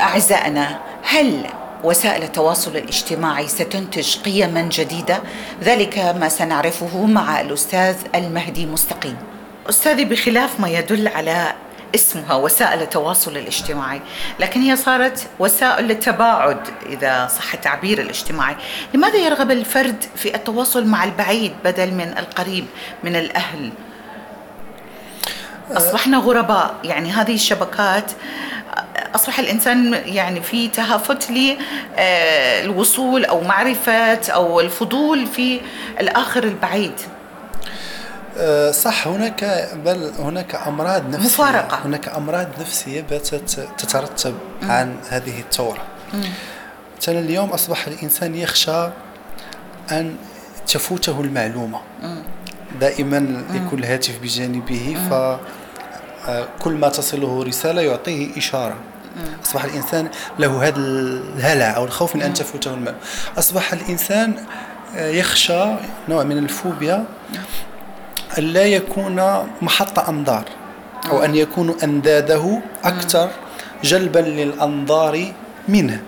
أعزائنا هل وسائل التواصل الاجتماعي ستنتج قيما جديدة؟ ذلك ما سنعرفه مع الأستاذ المهدي مستقيم. أستاذي بخلاف ما يدل على اسمها وسائل التواصل الاجتماعي لكن هي صارت وسائل للتباعد إذا صح التعبير الاجتماعي. لماذا يرغب الفرد في التواصل مع البعيد بدل من القريب من الأهل؟ أصبحنا غرباء يعني هذه الشبكات أصبح الإنسان يعني في تهافت للوصول أو معرفة أو الفضول في الآخر البعيد. أه، صح هناك بل هناك أمراض نفسية. مفارقة. هناك أمراض نفسية باتت تترتب عن هذه الثورة. مثلا اليوم أصبح الإنسان يخشى أن تفوته المعلومة. دائما يكون الهاتف بجانبه ف أه، كل ما تصله رسالة يعطيه إشارة. أصبح الإنسان له هذا الهلع أو الخوف من أن تفوته المعلومه أصبح الإنسان أه، يخشى نوع من الفوبيا أن لا يكون محط أنظار أو أن يكون أنداده أكثر جلبا للأنظار منه.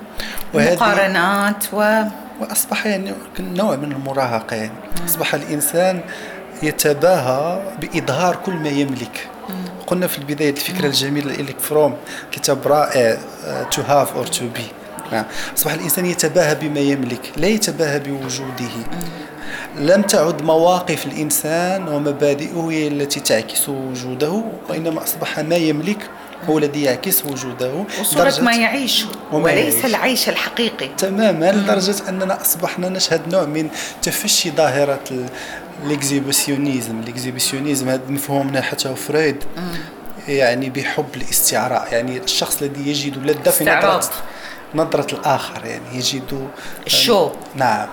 مقارنات و وأصبح يعني نوع من المراهقة يعني. أصبح الإنسان يتباهى بإظهار كل ما يملك. قلنا في البداية الفكرة الجميلة إليك فروم كتاب رائع have or to be نعم. أصبح الإنسان يتباهى بما يملك لا يتباهى بوجوده لم تعد مواقف الإنسان ومبادئه هي التي تعكس وجوده وإنما أصبح ما يملك هو الذي يعكس وجوده وصورة ما يعيش وليس يعيش. العيش الحقيقي تماما لدرجة أننا أصبحنا نشهد نوع من تفشي ظاهرة ال exhibitionnisme ال exhibitionnisme هذا مفهوم نحته فرويد يعني بحب الاستعراء يعني الشخص الذي يجد لذة في. نظرة نظرة الآخر يعني يجد ال show. نعم.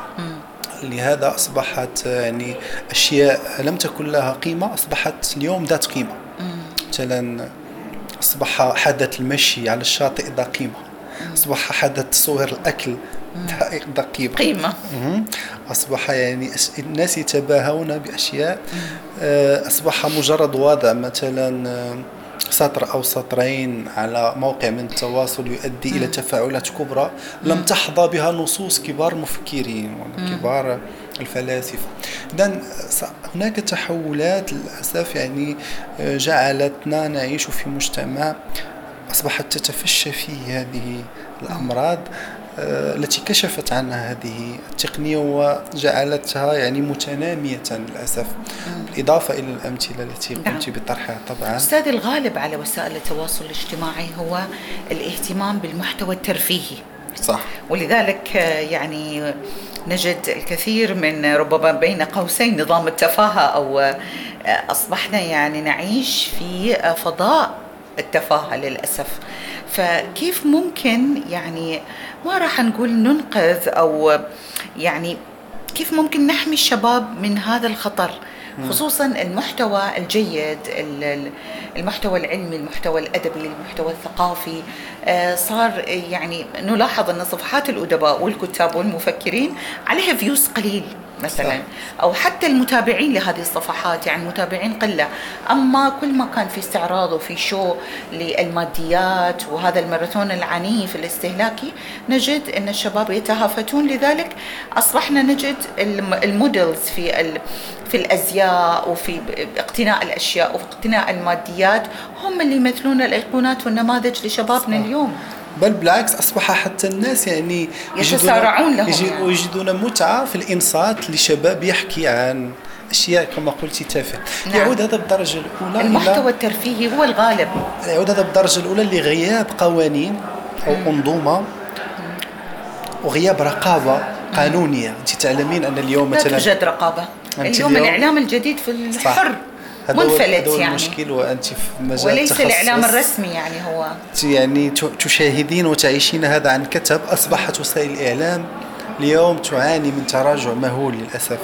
لهذا أصبحت يعني أشياء لم تكن لها قيمة أصبحت اليوم ذات قيمة. مثلا أصبح حدث المشي على الشاطئ ذا قيمة. أصبح حدث صور الأكل ذا- ذا قيمة. أصبح يعني الناس يتباهون بأشياء آه، أصبح مجرد وضع مثلا آه، سطر أو سطرين على موقع من التواصل يؤدي إلى تفاعلات كبرى لم تحظى بها نصوص كبار المفكرين وكبار الفلاسفة. إذا هناك تحولات للأسف يعني آه، جعلتنا نعيش في مجتمع أصبحت تتفشى فيه هذه الأمراض. آه، التي كشفت عنها هذه التقنية وجعلتها يعني متنامية للأسف. بالإضافة إلى الأمثلة التي نعم. قمت بطرحها طبعا. أستاذ الغالب على وسائل التواصل الاجتماعي هو الاهتمام بالمحتوى الترفيهي. صح. ولذلك آه، يعني نجد الكثير من ربما بين قوسين نظام التفاهة أو آه، أصبحنا يعني نعيش في آه، فضاء التفاهة للأسف. فكيف ممكن يعني ما راح نقول ننقذ أو يعني كيف ممكن نحمي الشباب من هذا الخطر؟ خصوصا المحتوى الجيد ال- ال- المحتوى العلمي المحتوى الأدبي المحتوى الثقافي. آه، صار يعني نلاحظ أن صفحات الأدباء والكتاب والمفكرين عليها views قليل مثلا صح. أو حتى المتابعين لهذه الصفحات يعني المتابعين قلة. أما كل ما كان في استعراض وفي show للماديات وهذا الماراثون العنيف الاستهلاكي نجد أن الشباب يتهافتون. لذلك أصبحنا نجد الم- ال models في في الأزياء وفي اقتناء الأشياء وفي اقتناء الماديات هم اللي يمثلون الأيقونات والنماذج لشبابنا صح. اليوم. بل بالعكس أصبح حتى الناس يعني يتسارعون لهم يجي- يعني. يجدون متعة في الإنصات لشباب يحكي عن أشياء كما قلت تافهة نعم. يعود هذا بالدرجة الأولى إلى- المحتوى الترفيهي هو الغالب. يعود هذا بالدرجة الأولى لغياب قوانين أو أنظومة وغياب رقابة قانونية. أنت تعلمين أن اليوم لا مثلا توجد رقابة. اليوم الإعلام الجديد في صح. الحر هو- منفلت هذا هو يعني. المشكل وأنت في مجال وليس الإعلام الرسمي يعني هو. يعني تشاهدين وتعيشين هذا عن كتب. أصبحت وسائل الإعلام اليوم تعاني من تراجع مهول للأسف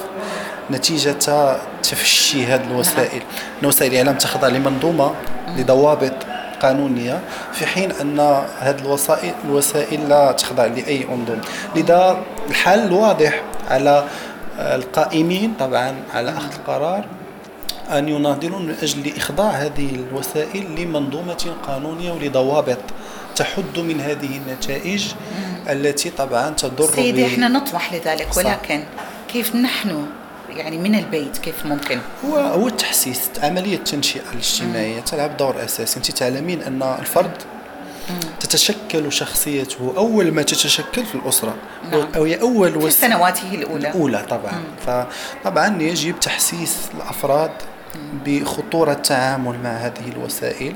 نتيجة تفشي هذه الوسائل. أن وسائل الإعلام تخضع لمنظومة لضوابط قانونية في حين أن هذه الوسائل الوسائل لا تخضع لأي أنظمة. لذا الحل واضح على القائمين طبعا على أخذ القرار أن يناضلون من أجل إخضاع هذه الوسائل لمنظومة قانونية ولضوابط تحد من هذه النتائج التي طبعا تضر سيدي إحنا نطمح لذلك صح. ولكن كيف نحن يعني من البيت كيف ممكن هو هو التحسيس عملية التنشئة الاجتماعية تلعب دور أساسي أنت تعلمين أن الفرد تتشكل شخصيته أول ما تتشكل في الأسرة. نعم. أو هي أول في. سنواته الأولى. الأولى طبعا. فطبعا يجب تحسيس الأفراد بخطورة التعامل مع هذه الوسائل.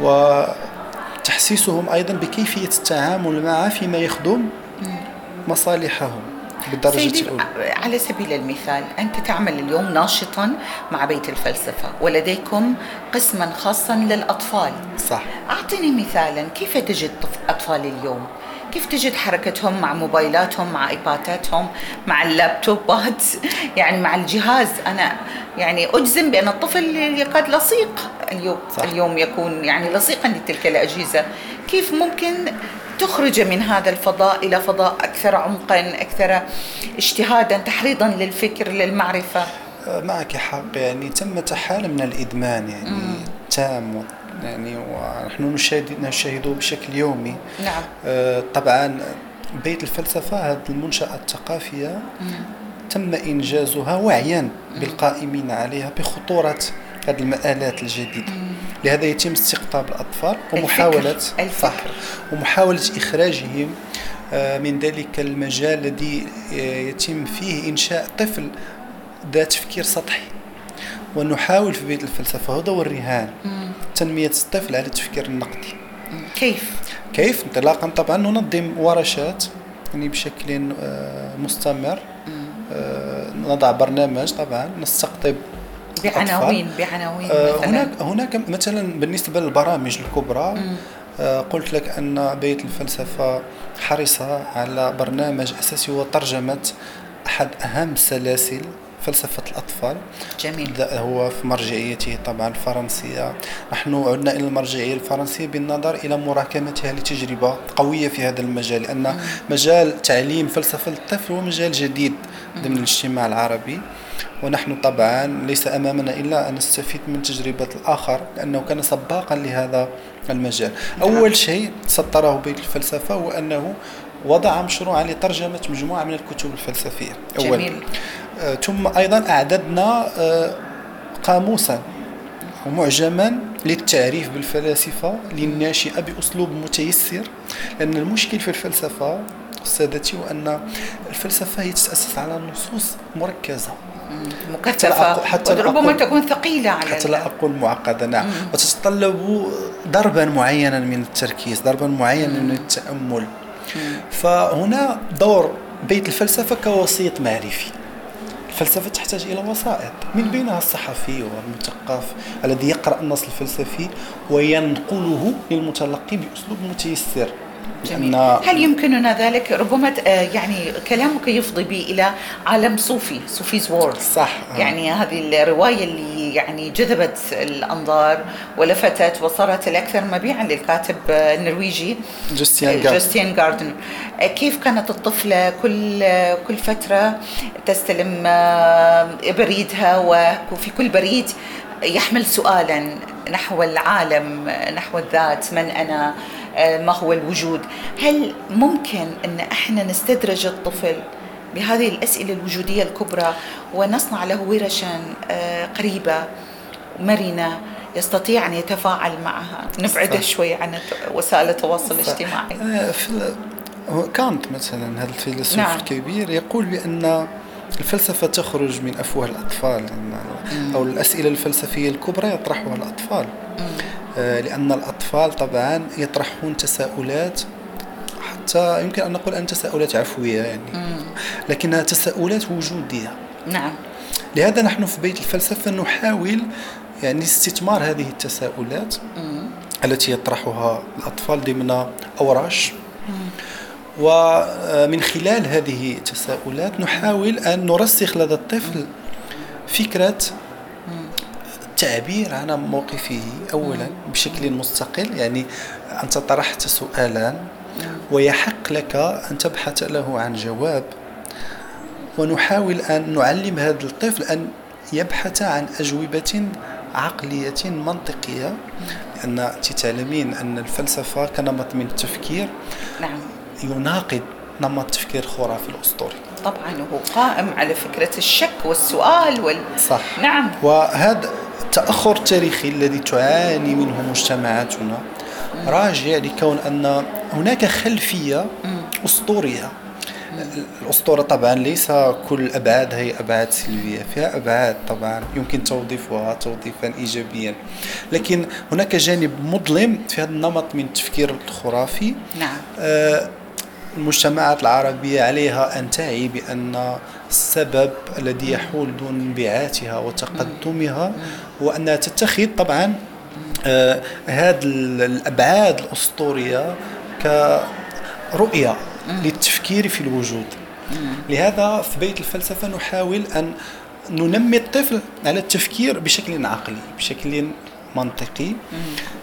وتحسيسهم أيضا بكيفية التعامل معها فيما يخدم مصالحهم. بالدرجة سيدي الاولى على سبيل المثال أنت تعمل اليوم ناشطا مع بيت الفلسفة ولديكم قسما خاصا للأطفال. صح. أعطني مثالا كيف تجد طف- أطفال اليوم؟ كيف تجد حركتهم مع موبايلاتهم مع إيباتاتهم مع اللابتوبات؟ يعني مع الجهاز. أنا يعني أجزم بأن الطفل يكاد لصيق. اليوم صح. اليوم يكون يعني لصيقا لتلك الأجهزة. كيف ممكن تخرج من هذا الفضاء إلى فضاء أكثر عمقا أكثر اجتهادا تحريضا للفكر للمعرفة. معك حق. يعني تم حالة من الإدمان يعني تام يعني ونحن نشاهد نشاهده بشكل يومي. نعم. آه، طبعا بيت الفلسفة هذه المنشأة الثقافية تم إنجازها وعيا بالقائمين عليها بخطورة هذه المآلات الجديدة. لهذا يتم استقطاب الأطفال ومحاولة الفكر. صح ومحاولة إخراجهم آه، من ذلك المجال الذي آه، يتم فيه إنشاء طفل ذات تفكير سطحي. ونحاول في بيت الفلسفة هذا هو الرهان تنمية الطفل على التفكير النقدي. كيف؟ كيف؟ انطلاقا طبعا ننظم ورشات يعني بشكل آه، مستمر. نضع برنامج طبعا نستقطب بعناوين بعناوين آه، مثلا. هناك هناك مثلا بالنسبة للبرامج الكبرى آه، قلت لك أن بيت الفلسفة حرص على برنامج أساسي هو ترجمة أحد أهم سلاسل فلسفة الأطفال. جميل. هو في مرجعيته طبعا الفرنسية. نحن عدنا إلى المرجعية الفرنسية بالنظر إلى مراكمتها لتجربة قوية في هذا المجال لأن مجال تعليم فلسفة الطفل هو مجال جديد ضمن الاجتماع العربي. ونحن طبعا ليس أمامنا إلا أن نستفيد من تجربة الآخر لأنه كان سباقا لهذا المجال. أول شيء سطره بيت الفلسفة هو أنه وضع مشروعا لترجمة مجموعة من الكتب الفلسفية. أولا جميل. ثم أيضا أعددنا آه، قاموسا ومعجما للتعريف بالفلاسفة للناشئة بأسلوب متيسر لأن المشكل في الفلسفة سادتي هو أن الفلسفة هي تتاسس على نصوص مكثفة أقول- حتى أقول- تكون ثقيلة على حتى لا أقول معقده نعم. وتتطلب ضربا معينا من التركيز ضربا معينا من التأمل. فهنا دور بيت الفلسفة كوسيط معرفي. الفلسفة تحتاج إلى وسائط من بينها الصحفي والمثقف الذي يقرأ النص الفلسفي وينقله للمتلقي بأسلوب متيسر. جميل. هل يمكننا ذلك؟ ربما آه، يعني كلامك يفضي بي إلى عالم صوفي Sophie's World صح. يعني هذه الرواية اللي يعني جذبت الأنظار ولفتت وصارت الأكثر مبيعا للكاتب آه، النرويجي جوستيان جارد. جوستيان جاردن آه، كيف كانت الطفلة كل آه، كل فترة تستلم آه، بريدها وفي كل بريد يحمل سؤالا نحو العالم نحو الذات من أنا آه، ما هو الوجود هل ممكن إن إحنا نستدرج الطفل بهذه الأسئلة الوجودية الكبرى ونصنع له ورشا آه، قريبة مرنة يستطيع أن يتفاعل معها. نبعده صح. شوي عن وسائل التواصل الاجتماعي. آه، كانت مثلا هذا الفيلسوف نعم. الكبير يقول بأن الفلسفة تخرج من أفواه الأطفال أو الأسئلة الفلسفية الكبرى يطرحها الأطفال. آه، لأن الأطفال طبعا يطرحون تساؤلات حتى يمكن أن نقول أن تساؤلات عفوية يعني. لكنها تساؤلات وجودية نعم. لهذا نحن في بيت الفلسفة نحاول يعني استثمار هذه التساؤلات التي يطرحها الأطفال ضمن أوراش. ومن خلال هذه التساؤلات نحاول أن نرسخ لدى الطفل فكرة التعبير عن موقفه أولا بشكل مستقل. يعني أنت طرحت سؤالا ويحق لك أن تبحث له عن جواب. ونحاول أن نعلم هذا الطفل أن يبحث عن أجوبة عقلية منطقية لأن أنت تعلمين أن الفلسفة كنمط من التفكير. نعم. يناقض نمط التفكير الخرافي الأسطوري. طبعا هو قائم على فكرة الشك والسؤال وال... صح. نعم. وهذا التأخر التاريخي الذي تعاني منه مجتمعاتنا. راجع لكون أن هناك خلفية أسطورية. الأسطورة طبعا ليس كل أبعاد هي أبعاد سلبية. فيها أبعاد طبعا يمكن توظيفها توظيفا إيجابيا. لكن هناك جانب مظلم في هذا النمط من التفكير الخرافي. نعم. آه، المجتمعات العربية عليها أن تعي بأن السبب الذي يحول دون انبعاثها وتقدمها هو أنها تتخذ طبعا آه، هذه الأبعاد الأسطورية كرؤية للتفكير في الوجود. لهذا في بيت الفلسفة نحاول أن ننمي الطفل على التفكير بشكل عقلي بشكل منطقي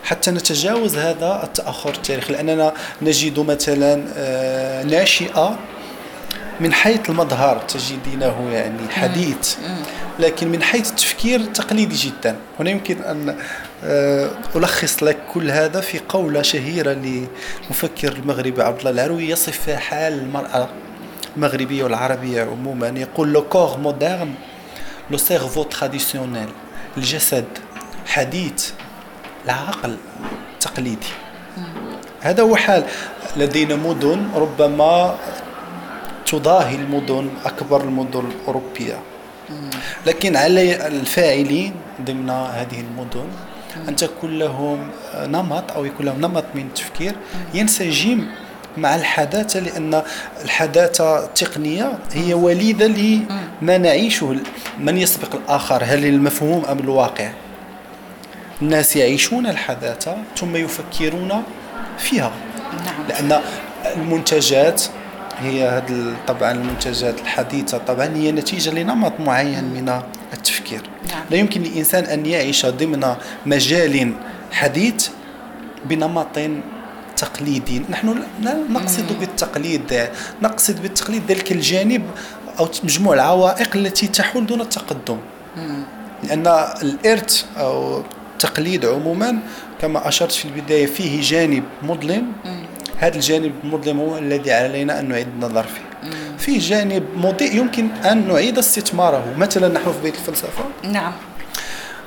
حتى نتجاوز هذا التأخر التاريخي. لأننا نجد مثلا آه، ناشئة من حيث المظهر تجدينه يعني حديث لكن من حيث التفكير تقليدي جدا. هنا يمكن أن ألخص لك كل هذا في قولة شهيرة للمفكر المغربي عبد الله العروي يصف فيها حال المرأة المغربية والعربية عموما. يقول لو كور مودرن le cerveau traditionnel الجسد حديث العقل تقليدي هذا هو حال. لدينا مدن ربما تضاهي المدن أكبر المدن الأوروبية. لكن على الفاعلين ضمن هذه المدن أن تكون لهم نمط أو يكون لهم نمط من التفكير. ينسجم مع الحداثة لأن الحداثة التقنية هي وليدة لما نعيشه من يسبق الآخر هل المفهوم أم الواقع؟ الناس يعيشون الحداثة ثم يفكرون فيها. نعم. لأن المنتجات هي هذه طبعا المنتجات الحديثة طبعا هي نتيجة لنمط معين من التفكير. نعم. لا يمكن للإنسان أن يعيش ضمن مجال حديث بنمط تقليدي. نحن لا نقصد بالتقليد نقصد بالتقليد ذلك الجانب أو مجموع العوائق التي تحول دون التقدم لأن الإرث أو التقليد عموما كما أشرت في البداية فيه جانب مظلم. هذا الجانب المظلم هو الذي علينا أن نعيد النظر فيه. فيه جانب مضيء يمكن أن نعيد استثماره مثلا نحن في بيت الفلسفة. نعم.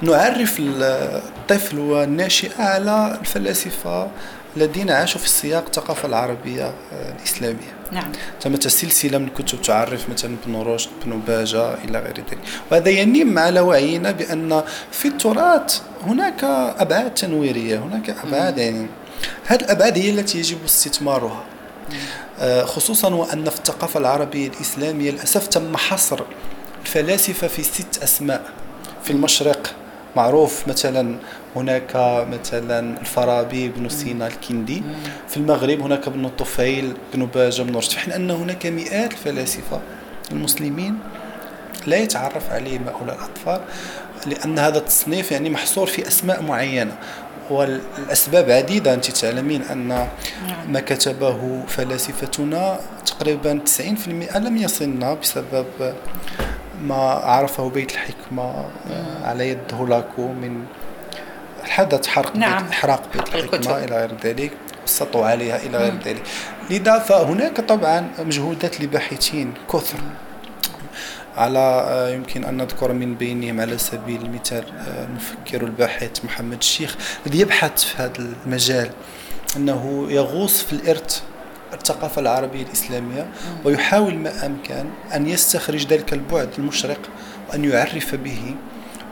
نعرف الطفل والناشئة على الفلاسفة الذين عاشوا في السياق الثقافة العربية آه، الإسلامية. نعم. ثمة سلسلة من الكتب تعرف مثلا ابن رشد ابن باجة إلى غير ذلك. وهذا ينم على وعينا بأن في التراث هناك أبعاد تنويرية هناك أبعاد يعني. هذه الأبعاد هي التي يجب استثمارها. آه، خصوصا وأن في الثقافة العربية الإسلامية للأسف تم حصر الفلاسفة في ست أسماء. في المشرق معروف مثلا هناك مثلا الفارابي بن سينا الكندي. في المغرب هناك ابن الطفيل بن باجة بن رشد. حين أن هناك مئات الفلاسفة المسلمين لا يتعرف عليهم هؤلاء الأطفال لأن هذا التصنيف يعني محصور في أسماء معينة. والأسباب عديدة أنت تعلمين أن ما كتبه فلاسفتنا تقريبا 90% لم يصلنا بسبب ما عرفه بيت الحكمة على يد هولاكو من حدث حرق نعم. بيت إحراق بيت. الحكمة. إلى غير ذلك السطو عليها إلى غير ذلك. لذا فهناك طبعا مجهودات لباحثين كثر. على آه، يمكن أن نذكر من بينهم على سبيل المثال آه، المفكر الباحث محمد الشيخ الذي يبحث في هذا المجال أنه يغوص في الإرث الثقافة العربية الإسلامية ويحاول ما أمكن أن يستخرج ذلك البعد المشرق وأن يعرف به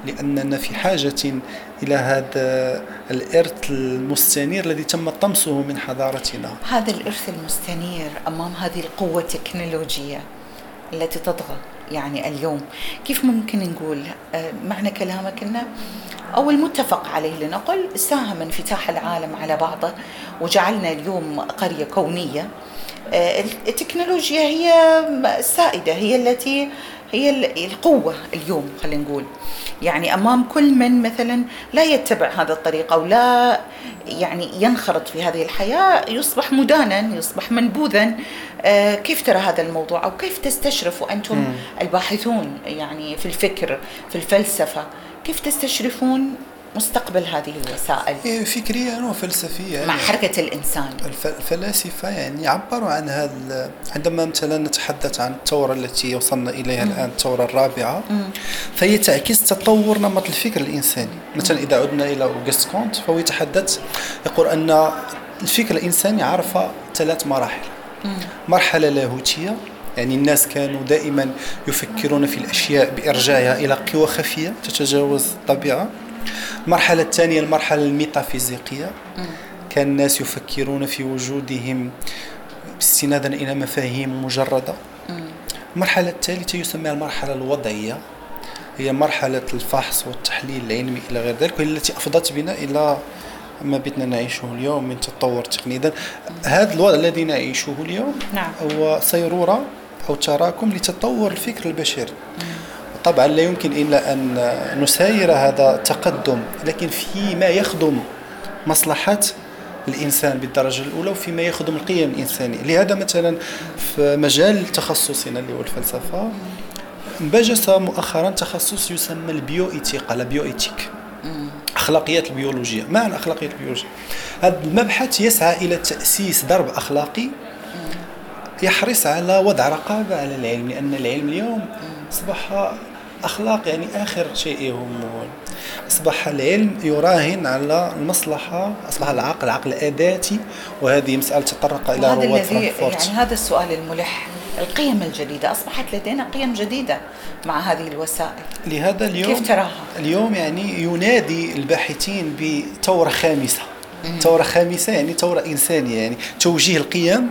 لأننا في حاجة إلى هذا الإرث المستنير الذي تم طمسه من حضارتنا. هذا الإرث المستنير أمام هذه القوة التكنولوجية التي تطغى. يعني اليوم. كيف ممكن نقول آه، معنى كلامك أنه أو المتفق عليه لنقل ساهم انفتاح العالم على بعضه وجعلنا اليوم قرية كونية. آه، التكنولوجيا هي السائدة هي التي هي ال- القوة اليوم خلينا نقول. يعني أمام كل من مثلا لا يتبع هذا الطريق أو لا يعني ينخرط في هذه الحياة يصبح مدانا يصبح منبوذا. آه، كيف ترى هذا الموضوع؟ أو كيف تستشرفوا أنتم الباحثون يعني في الفكر في الفلسفة؟ كيف تستشرفون مستقبل هذه الوسائل؟ إيه، فكريا وفلسفيا. مع حركة الإنسان. الف- الفلاسفة يعني عبروا عن هذا عندما مثلا نتحدث عن الثورة التي وصلنا إليها الآن الثورة الرابعة فهي تعكس تطور نمط الفكر الإنساني. مثلا إذا عدنا إلى أوغست كونت فهو يتحدث يقول أن الفكر الإنساني عرف ثلاث مراحل. مرحلة لاهوتية يعني الناس كانوا دائما يفكرون في الأشياء بإرجاعها إلى قوى خفية تتجاوز الطبيعة المرحلة الثانية المرحلة الميتافيزيقية. كان الناس يفكرون في وجودهم استنادا إلى مفاهيم مجردة. المرحلة الثالثة يسمى المرحلة الوضعية. هي مرحلة الفحص والتحليل العلمي إلى غير ذلك وهي التي أفضت بنا إلى ما بيتنا نعيشه اليوم من تطور تقني إذن هذا الوضع الذي نعيشه اليوم نعم. هو صيرورة أو تراكم لتطور الفكر البشري. طبعا لا يمكن إلا أن نساير هذا التقدم لكن فيما يخدم مصلحة الإنسان بالدرجة الأولى وفيما يخدم القيم الإنسانية. لهذا مثلا في مجال تخصصنا اللي هو الفلسفة انبجس مؤخرا تخصص يسمى البيو إيتيقا لا بيو إيتيك أخلاقيات البيولوجية. ما معنى أخلاقيات البيولوجية؟ هذا المبحث يسعى إلى تأسيس درب أخلاقي يحرص على وضع رقابة على العلم لأن العلم اليوم أصبح أخلاق يعني آخر شيء يهمه أصبح العلم يراهن على المصلحة أصبح العقل عقل أداتي وهذه مسألة تطرق إلى رواد فرانكفورت. يعني هذا السؤال الملح القيم الجديدة. أصبحت لدينا قيم جديدة مع هذه الوسائل. لهذا اليوم كيف تراها؟ اليوم يعني ينادي الباحثين بثورة خامسة. ثورة خامسة يعني ثورة إنسانية يعني توجيه القيم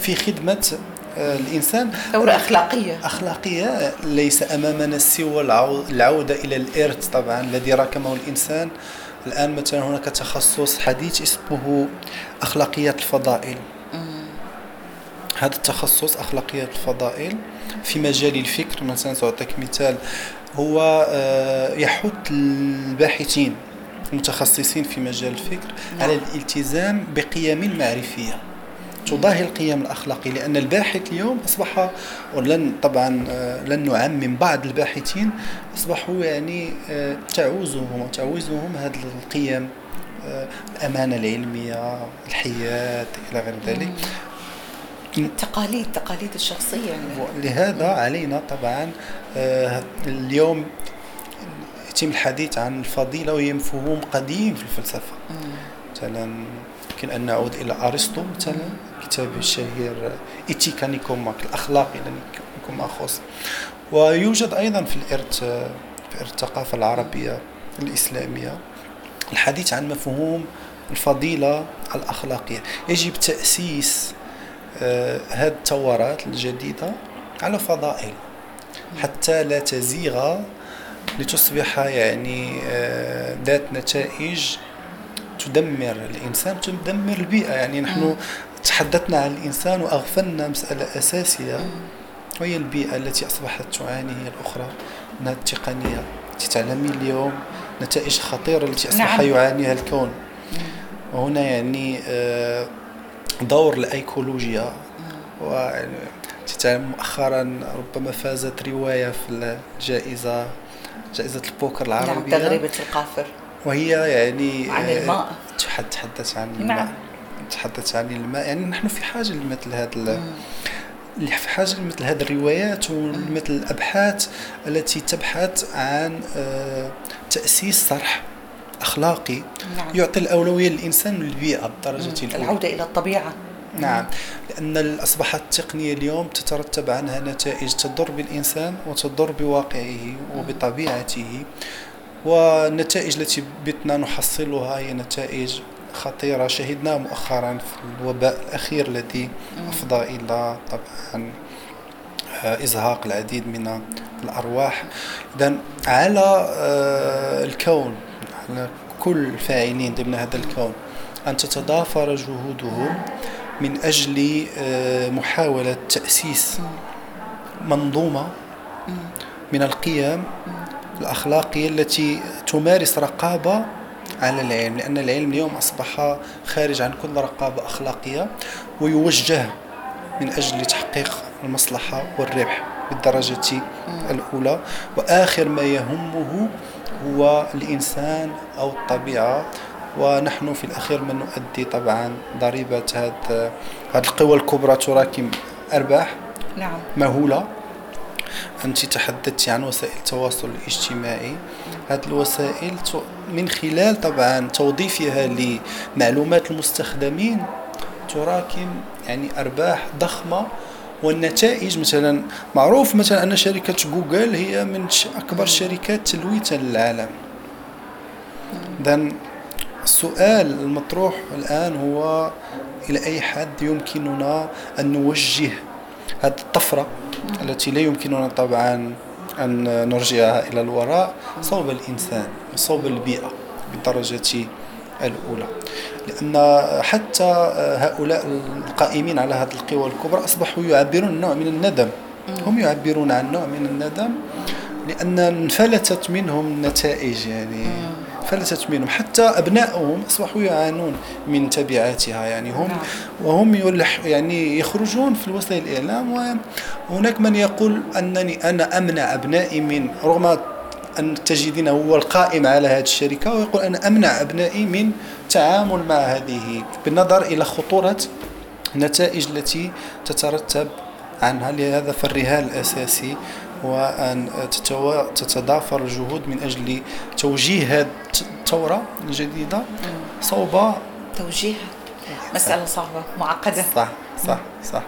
في خدمة آه، الإنسان. ثورة أخلاقية. أخلاقية ليس أمامنا سوى العو- العودة إلى الإرث طبعا الذي راكمه الإنسان. الآن مثلا هناك تخصص حديث اسمه أخلاقيات الفضائل. هذا التخصص أخلاقيات الفضائل في مجال الفكر. مثلا سأعطيك مثال. هو آه، يحث الباحثين المتخصصين في مجال الفكر نعم. على الالتزام بقيم معرفية تضاهي القيم الأخلاقية لأن الباحث اليوم أصبح ولن طبعا آه، لن نعمم بعض الباحثين أصبحوا يعني آه، تعوزهم وتعوزهم هذه القيم آه، الأمانة العلمية الحياد إلى غير ذلك. التقاليد التقاليد الشخصية يعني. لهذا علينا طبعا اليوم يتم الحديث عن الفضيلة وهي مفهوم قديم في الفلسفة. مثلا يمكن أن نعود إلى أرسطو مثلا. كتابه الشهير Éthique à Nicomaque الأخلاق إلى نيكوماخوس ويوجد أيضا في الإرث في إرث الثقافة العربية الإسلامية الحديث عن مفهوم الفضيلة الأخلاقية. يجب تأسيس آه، هذه الثورات الجديدة على فضائل حتى لا تزيغ لتصبح يعني آه، ذات نتائج تدمر الإنسان تدمر البيئة. يعني نحن تحدثنا عن الإنسان وأغفلنا مسألة أساسية وهي البيئة التي أصبحت تعاني هي الأخرى من التقنية. التي تعلمين اليوم نتائج خطيرة التي أصبح نعم. يعانيها الكون. وهنا يعني آه، دور الأيكولوجيا. تتعلم مؤخرا ربما فازت رواية في الجائزة جائزة البوكر نعم العربية تغريبة القافر. وهي يعني عن آه، الماء. تحد- تحدث عن الماء. نعم. تحدث عن الماء. يعني نحن في حاجة لمثل هذا في حاجة لمثل هذه الروايات ومثل الأبحاث التي تبحث عن آه، تأسيس صرح أخلاقي نعم. يعطي الأولوية للإنسان والبيئة بالدرجة الأولى. العودة إلى الطبيعة. نعم. لأن أصبحت التقنية اليوم تترتب عنها نتائج تضر بالإنسان وتضر بواقعه وبطبيعته. والنتائج التي بتنا نحصلها هي نتائج خطيرة. شهدناها مؤخرا في الوباء الأخير الذي أفضى إلى طبعا آه، إزهاق العديد من الأرواح. إذا على آه، الكون على كل الفاعلين ضمن هذا الكون أن تتضافر جهودهم من أجل آه، محاولة تأسيس منظومة من القيم الأخلاقية التي تمارس رقابة على العلم لأن العلم اليوم أصبح خارج عن كل رقابة أخلاقية ويوجه من أجل تحقيق المصلحة والربح بالدرجة الأولى. وآخر ما يهمه هو الإنسان أو الطبيعة. ونحن في الأخير من نؤدي طبعا ضريبة هذه القوى الكبرى تراكم أرباح نعم. مهولة. أنت تحدثت عن وسائل التواصل الاجتماعي. هذه الوسائل من خلال طبعا توظيفها لمعلومات المستخدمين تراكم يعني أرباح ضخمة والنتائج مثلا معروف مثلا أن شركة جوجل هي من أكبر شركات تلويثا للعالم. إذا السؤال المطروح الآن هو إلى أي حد يمكننا أن نوجه هذه الطفرة التي لا يمكننا طبعا أن نرجعها إلى الوراء صوب الإنسان وصوب البيئة بالدرجة الأولى. لأن حتى هؤلاء القائمين على هذه القوى الكبرى أصبحوا يعبرون نوع من الندم. هم يعبرون عن نوع من الندم لأن انفلتت منهم النتائج يعني فلتت منهم حتى أبنائهم أصبحوا يعانون من تبعاتها يعني هم نعم. وهم يلح يعني يخرجون في وسائل الإعلام وهناك من يقول أنني أنا أمنع أبنائي من رغم أن تجدين هو القائم على هذه الشركة ويقول أنا أمنع أبنائي من التعامل مع هذه بالنظر إلى خطورة النتائج التي تترتب عنها لهذا فالرهان الأساسي وأن تتضافر الجهود من أجل توجيه هذه الثورة الجديدة صوب توجيه؟ مسألة صعبة معقدة. صح صح صح صح.